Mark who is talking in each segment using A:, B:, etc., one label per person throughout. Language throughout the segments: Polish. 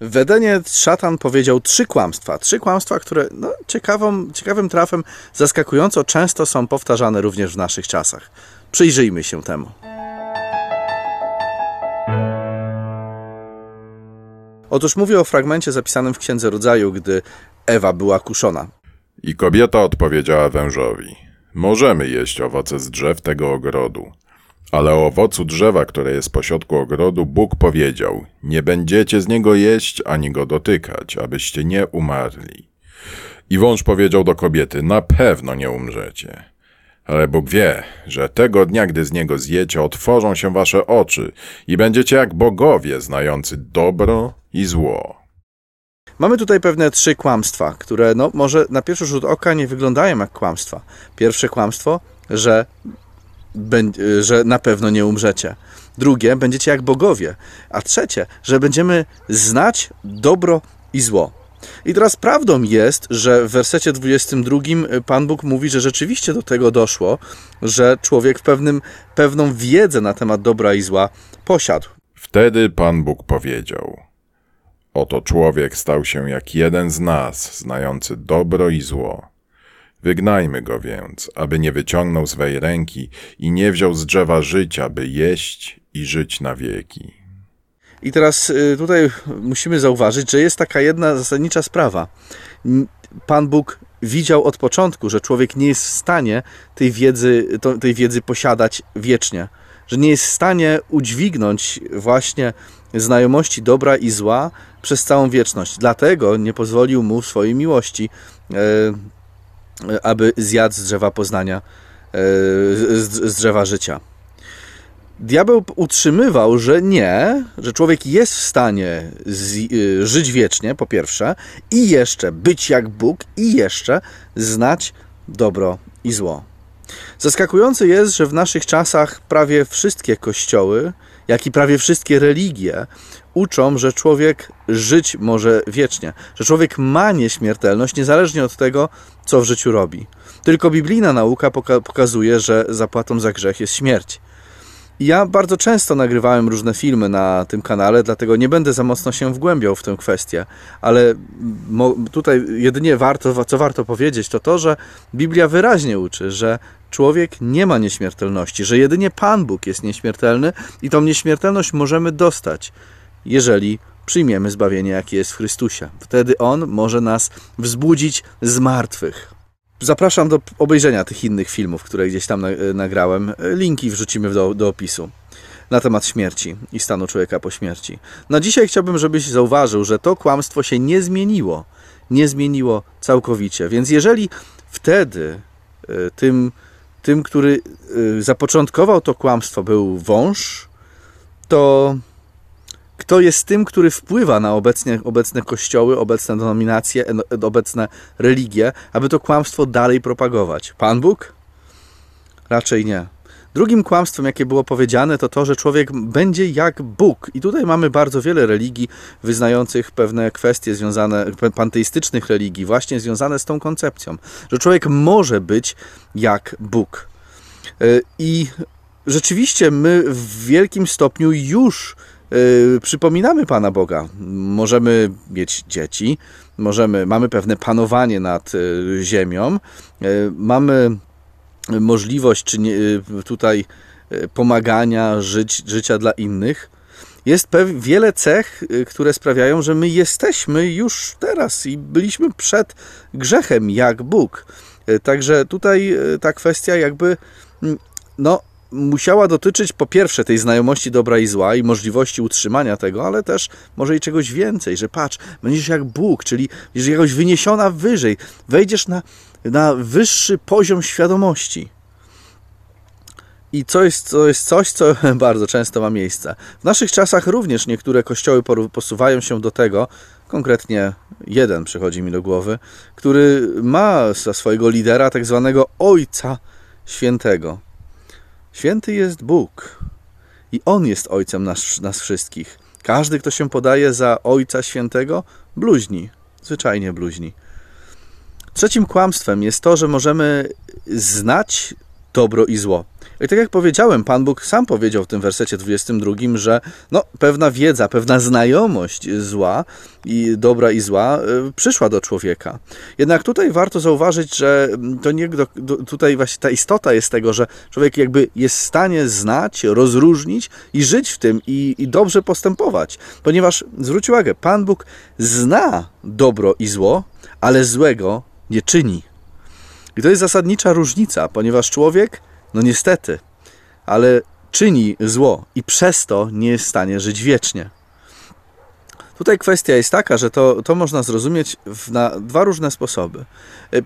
A: W Edenie szatan powiedział trzy kłamstwa. Trzy kłamstwa, które no, ciekawą, ciekawym trafem zaskakująco często są powtarzane również w naszych czasach. Przyjrzyjmy się temu. Otóż mówię o fragmencie zapisanym w Księdze Rodzaju, gdy Ewa była kuszona.
B: I kobieta odpowiedziała wężowi: Możemy jeść owoce z drzew tego ogrodu. Ale o owocu drzewa, które jest pośrodku ogrodu, Bóg powiedział: Nie będziecie z niego jeść ani go dotykać, abyście nie umarli. I wąż powiedział do kobiety: Na pewno nie umrzecie. Ale Bóg wie, że tego dnia, gdy z niego zjecie, otworzą się wasze oczy i będziecie jak bogowie, znający dobro i zło.
A: Mamy tutaj pewne trzy kłamstwa, które no, może na pierwszy rzut oka nie wyglądają jak kłamstwa. Pierwsze kłamstwo, że, że na pewno nie umrzecie. Drugie, będziecie jak bogowie. A trzecie, że będziemy znać dobro i zło. I teraz prawdą jest, że w wersecie 22 Pan Bóg mówi, że rzeczywiście do tego doszło, że człowiek pewnym, pewną wiedzę na temat dobra i zła posiadł.
B: Wtedy Pan Bóg powiedział: Oto człowiek stał się jak jeden z nas, znający dobro i zło. Wygnajmy go więc, aby nie wyciągnął swej ręki i nie wziął z drzewa życia, by jeść i żyć na wieki.
A: I teraz y, tutaj musimy zauważyć, że jest taka jedna zasadnicza sprawa. Pan Bóg widział od początku, że człowiek nie jest w stanie tej wiedzy, tej wiedzy posiadać wiecznie, że nie jest w stanie udźwignąć właśnie znajomości dobra i zła przez całą wieczność. Dlatego nie pozwolił mu swojej miłości, e, aby zjadł z drzewa poznania, e, z drzewa życia. Diabeł utrzymywał, że nie, że człowiek jest w stanie y, żyć wiecznie, po pierwsze, i jeszcze być jak Bóg, i jeszcze znać dobro i zło. Zaskakujące jest, że w naszych czasach prawie wszystkie kościoły, jak i prawie wszystkie religie uczą, że człowiek żyć może wiecznie, że człowiek ma nieśmiertelność niezależnie od tego, co w życiu robi. Tylko biblijna nauka pokazuje, że zapłatą za grzech jest śmierć. Ja bardzo często nagrywałem różne filmy na tym kanale, dlatego nie będę za mocno się wgłębiał w tę kwestię, ale tutaj jedynie warto, co warto powiedzieć, to to, że Biblia wyraźnie uczy, że człowiek nie ma nieśmiertelności, że jedynie Pan Bóg jest nieśmiertelny i tą nieśmiertelność możemy dostać, jeżeli przyjmiemy zbawienie, jakie jest w Chrystusie. Wtedy On może nas wzbudzić z martwych. Zapraszam do obejrzenia tych innych filmów, które gdzieś tam nagrałem. Linki wrzucimy do, do opisu na temat śmierci i stanu człowieka po śmierci. Na dzisiaj chciałbym, żebyś zauważył, że to kłamstwo się nie zmieniło. Nie zmieniło całkowicie. Więc jeżeli wtedy e, tym, tym który e, zapoczątkował to kłamstwo, był wąż, to kto jest tym, który wpływa na obecnie, obecne kościoły, obecne denominacje, obecne religie, aby to kłamstwo dalej propagować? Pan Bóg? Raczej nie. Drugim kłamstwem, jakie było powiedziane, to to, że człowiek będzie jak Bóg. I tutaj mamy bardzo wiele religii wyznających pewne kwestie związane, panteistycznych religii, właśnie związane z tą koncepcją, że człowiek może być jak Bóg. Y, I rzeczywiście my w wielkim stopniu już Yy, przypominamy Pana Boga. Możemy mieć dzieci, możemy, mamy pewne panowanie nad yy, ziemią, yy, mamy możliwość czy nie, tutaj pomagania, żyć, życia dla innych. Jest wiele cech, które sprawiają, że my jesteśmy już teraz i byliśmy przed grzechem jak Bóg. Także tutaj ta kwestia jakby mm, no, musiała dotyczyć po pierwsze tej znajomości dobra i zła i możliwości utrzymania tego, ale też może i czegoś więcej, że patrz, będziesz jak Bóg, czyli będziesz jakoś wyniesiona wyżej, wejdziesz na, na wyższy poziom świadomości. I to jest, to jest coś, co bardzo często ma miejsce. W naszych czasach również niektóre kościoły posuwają się do tego, konkretnie jeden przychodzi mi do głowy, który ma za swojego lidera tak zwanego Ojca Świętego. Święty jest Bóg i On jest Ojcem nas, nas wszystkich. Każdy, kto się podaje za Ojca Świętego, bluźni, zwyczajnie bluźni. Trzecim kłamstwem jest to, że możemy znać dobro i zło. I tak jak powiedziałem, Pan Bóg sam powiedział w tym wersecie 22, że no, pewna wiedza, pewna znajomość zła i dobra i zła y, przyszła do człowieka. Jednak tutaj warto zauważyć, że to nie, do, tutaj właśnie ta istota jest tego, że człowiek jakby jest w stanie znać, rozróżnić i żyć w tym i, i dobrze postępować. Ponieważ zwróć uwagę, Pan Bóg zna dobro i zło, ale złego nie czyni. I to jest zasadnicza różnica, ponieważ człowiek, no niestety, ale czyni zło i przez to nie jest w stanie żyć wiecznie. Tutaj kwestia jest taka, że to, to można zrozumieć w, na dwa różne sposoby.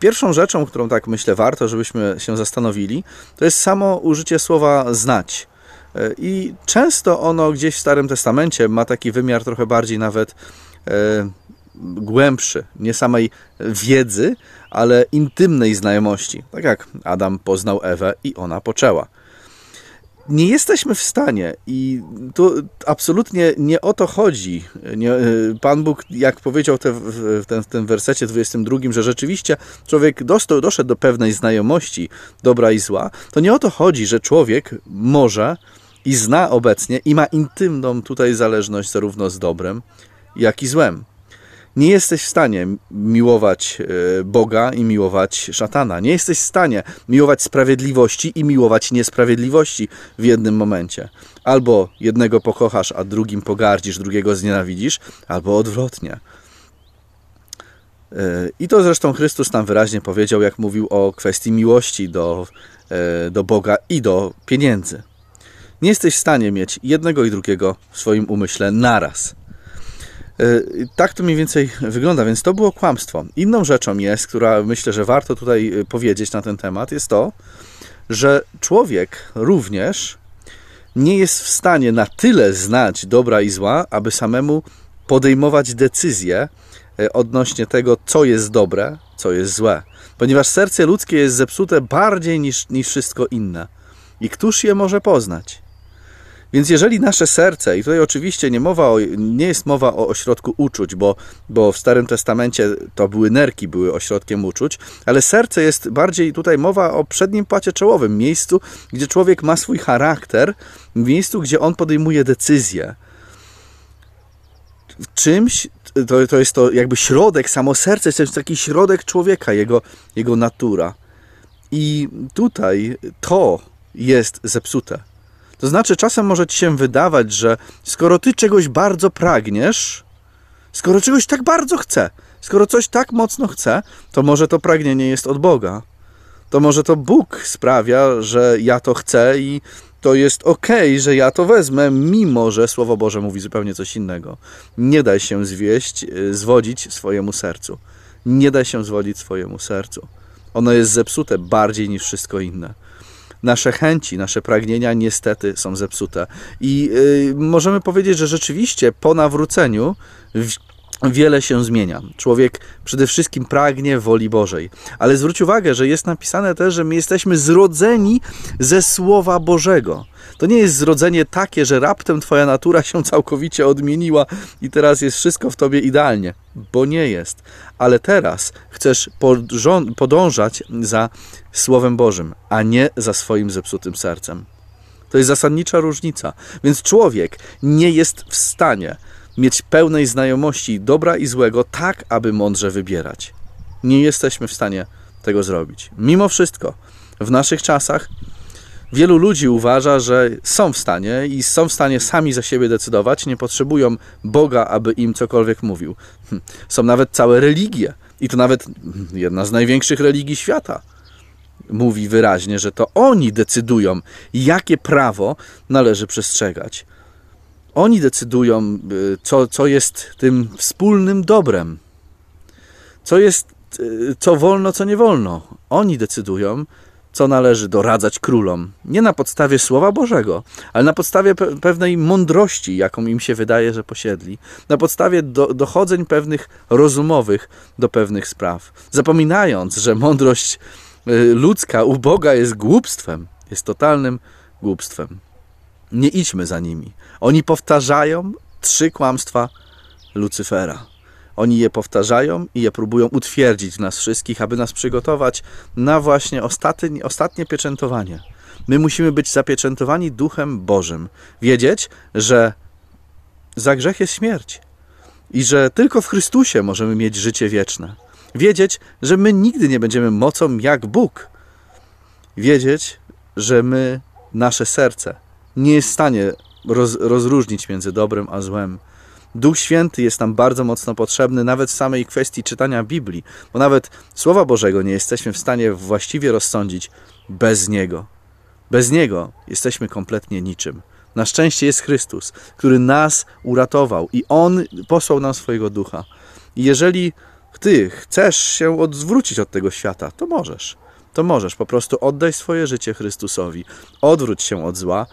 A: Pierwszą rzeczą, którą tak myślę warto, żebyśmy się zastanowili, to jest samo użycie słowa znać. I często ono gdzieś w Starym Testamencie ma taki wymiar trochę bardziej nawet e, głębszy, nie samej wiedzy, ale intymnej znajomości. Tak jak Adam poznał Ewę i ona poczęła. Nie jesteśmy w stanie i tu absolutnie nie o to chodzi. Nie, Pan Bóg, jak powiedział te, w, ten, w tym wersecie 22, że rzeczywiście człowiek dostał, doszedł do pewnej znajomości dobra i zła, to nie o to chodzi, że człowiek może i zna obecnie i ma intymną tutaj zależność zarówno z dobrem, jak i złem nie jesteś w stanie miłować e, Boga i miłować szatana. Nie jesteś w stanie miłować sprawiedliwości i miłować niesprawiedliwości w jednym momencie. Albo jednego pokochasz, a drugim pogardzisz, drugiego znienawidzisz, albo odwrotnie. E, I to zresztą Chrystus tam wyraźnie powiedział, jak mówił o kwestii miłości do, e, do Boga i do pieniędzy. Nie jesteś w stanie mieć jednego i drugiego w swoim umyśle naraz. E, tak to mniej więcej wygląda, więc to było kłamstwo. Inną rzeczą jest, która myślę, że warto tutaj e, powiedzieć na ten temat, jest to, że człowiek również nie jest w stanie na tyle znać dobra i zła, aby samemu podejmować decyzje e, odnośnie tego, co jest dobre, co jest złe. Ponieważ serce ludzkie jest zepsute bardziej niż, niż wszystko inne. I któż je może poznać? Więc jeżeli nasze serce, i tutaj oczywiście nie, mowa o, nie jest mowa o ośrodku uczuć, bo, bo w Starym Testamencie to były nerki, były ośrodkiem uczuć, ale serce jest bardziej tutaj mowa o przednim płacie czołowym, miejscu, gdzie człowiek ma swój charakter, miejscu, gdzie on podejmuje decyzje. Czymś, to, to jest to jakby środek, samo serce, jest taki środek człowieka, jego, jego natura. I tutaj to jest zepsute. To znaczy, czasem może ci się wydawać, że skoro ty czegoś bardzo pragniesz, skoro czegoś tak bardzo chce, skoro coś tak mocno chce, to może to pragnienie jest od Boga. To może to Bóg sprawia, że ja to chcę i to jest ok, że ja to wezmę, mimo że Słowo Boże mówi zupełnie coś innego. Nie daj się zwieść, y, zwodzić swojemu sercu. Nie daj się zwodzić swojemu sercu. Ono jest zepsute bardziej niż wszystko inne nasze chęci, nasze pragnienia niestety są zepsute. I yy, możemy powiedzieć, że rzeczywiście po nawróceniu wiele się zmienia. Człowiek przede wszystkim pragnie woli Bożej. Ale zwróć uwagę, że jest napisane też, że my jesteśmy zrodzeni ze Słowa Bożego. To nie jest zrodzenie takie, że raptem Twoja natura się całkowicie odmieniła i teraz jest wszystko w Tobie idealnie, bo nie jest. Ale teraz chcesz podążać za Słowem Bożym, a nie za swoim zepsutym sercem. To jest zasadnicza różnica. Więc człowiek nie jest w stanie mieć pełnej znajomości dobra i złego, tak aby mądrze wybierać. Nie jesteśmy w stanie tego zrobić. Mimo wszystko, w naszych czasach wielu ludzi uważa, że są w stanie i są w stanie sami za siebie decydować, nie potrzebują Boga, aby im cokolwiek mówił. Hm, są nawet całe religie, i to nawet jedna z największych religii świata. Mówi wyraźnie, że to oni decydują, jakie prawo należy przestrzegać. Oni decydują, y, co, co jest tym wspólnym dobrem. Co jest, y, co wolno, co nie wolno. Oni decydują, co należy doradzać królom. Nie na podstawie Słowa Bożego, ale na podstawie pe pewnej mądrości, jaką im się wydaje, że posiedli. Na podstawie do, dochodzeń pewnych rozumowych do pewnych spraw. Zapominając, że mądrość y, ludzka u Boga jest głupstwem, jest totalnym głupstwem. Nie idźmy za nimi. Oni powtarzają trzy kłamstwa Lucyfera. Oni je powtarzają i je próbują utwierdzić w nas wszystkich, aby nas przygotować na właśnie ostatnie, ostatnie pieczętowanie. My musimy być zapieczętowani Duchem Bożym. Wiedzieć, że za grzech jest śmierć i że tylko w Chrystusie możemy mieć życie wieczne. Wiedzieć, że my nigdy nie będziemy mocą jak Bóg. Wiedzieć, że my, nasze serce, nie jest w stanie roz, rozróżnić między dobrem a złem. Duch Święty jest nam bardzo mocno potrzebny, nawet w samej kwestii czytania Biblii, bo nawet Słowa Bożego nie jesteśmy w stanie właściwie rozsądzić bez Niego. Bez Niego jesteśmy kompletnie niczym. Na szczęście jest Chrystus, który nas uratował i On posłał nam swojego ducha. I jeżeli ty chcesz się odwrócić od tego świata, to możesz. To możesz. Po prostu oddaj swoje życie Chrystusowi. Odwróć się od zła.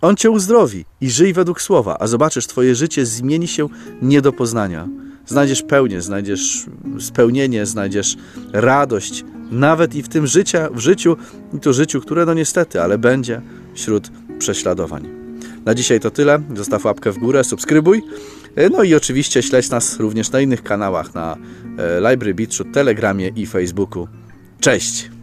A: On cię uzdrowi i żyj według słowa, a zobaczysz, twoje życie zmieni się nie do poznania. Znajdziesz pełnię, znajdziesz spełnienie, znajdziesz radość, nawet i w tym życia, w życiu, i to życiu, które no niestety, ale będzie wśród prześladowań. Na dzisiaj to tyle. Zostaw łapkę w górę, subskrybuj. No i oczywiście śledź nas również na innych kanałach, na e, Library Beachu, Telegramie i Facebooku. Cześć!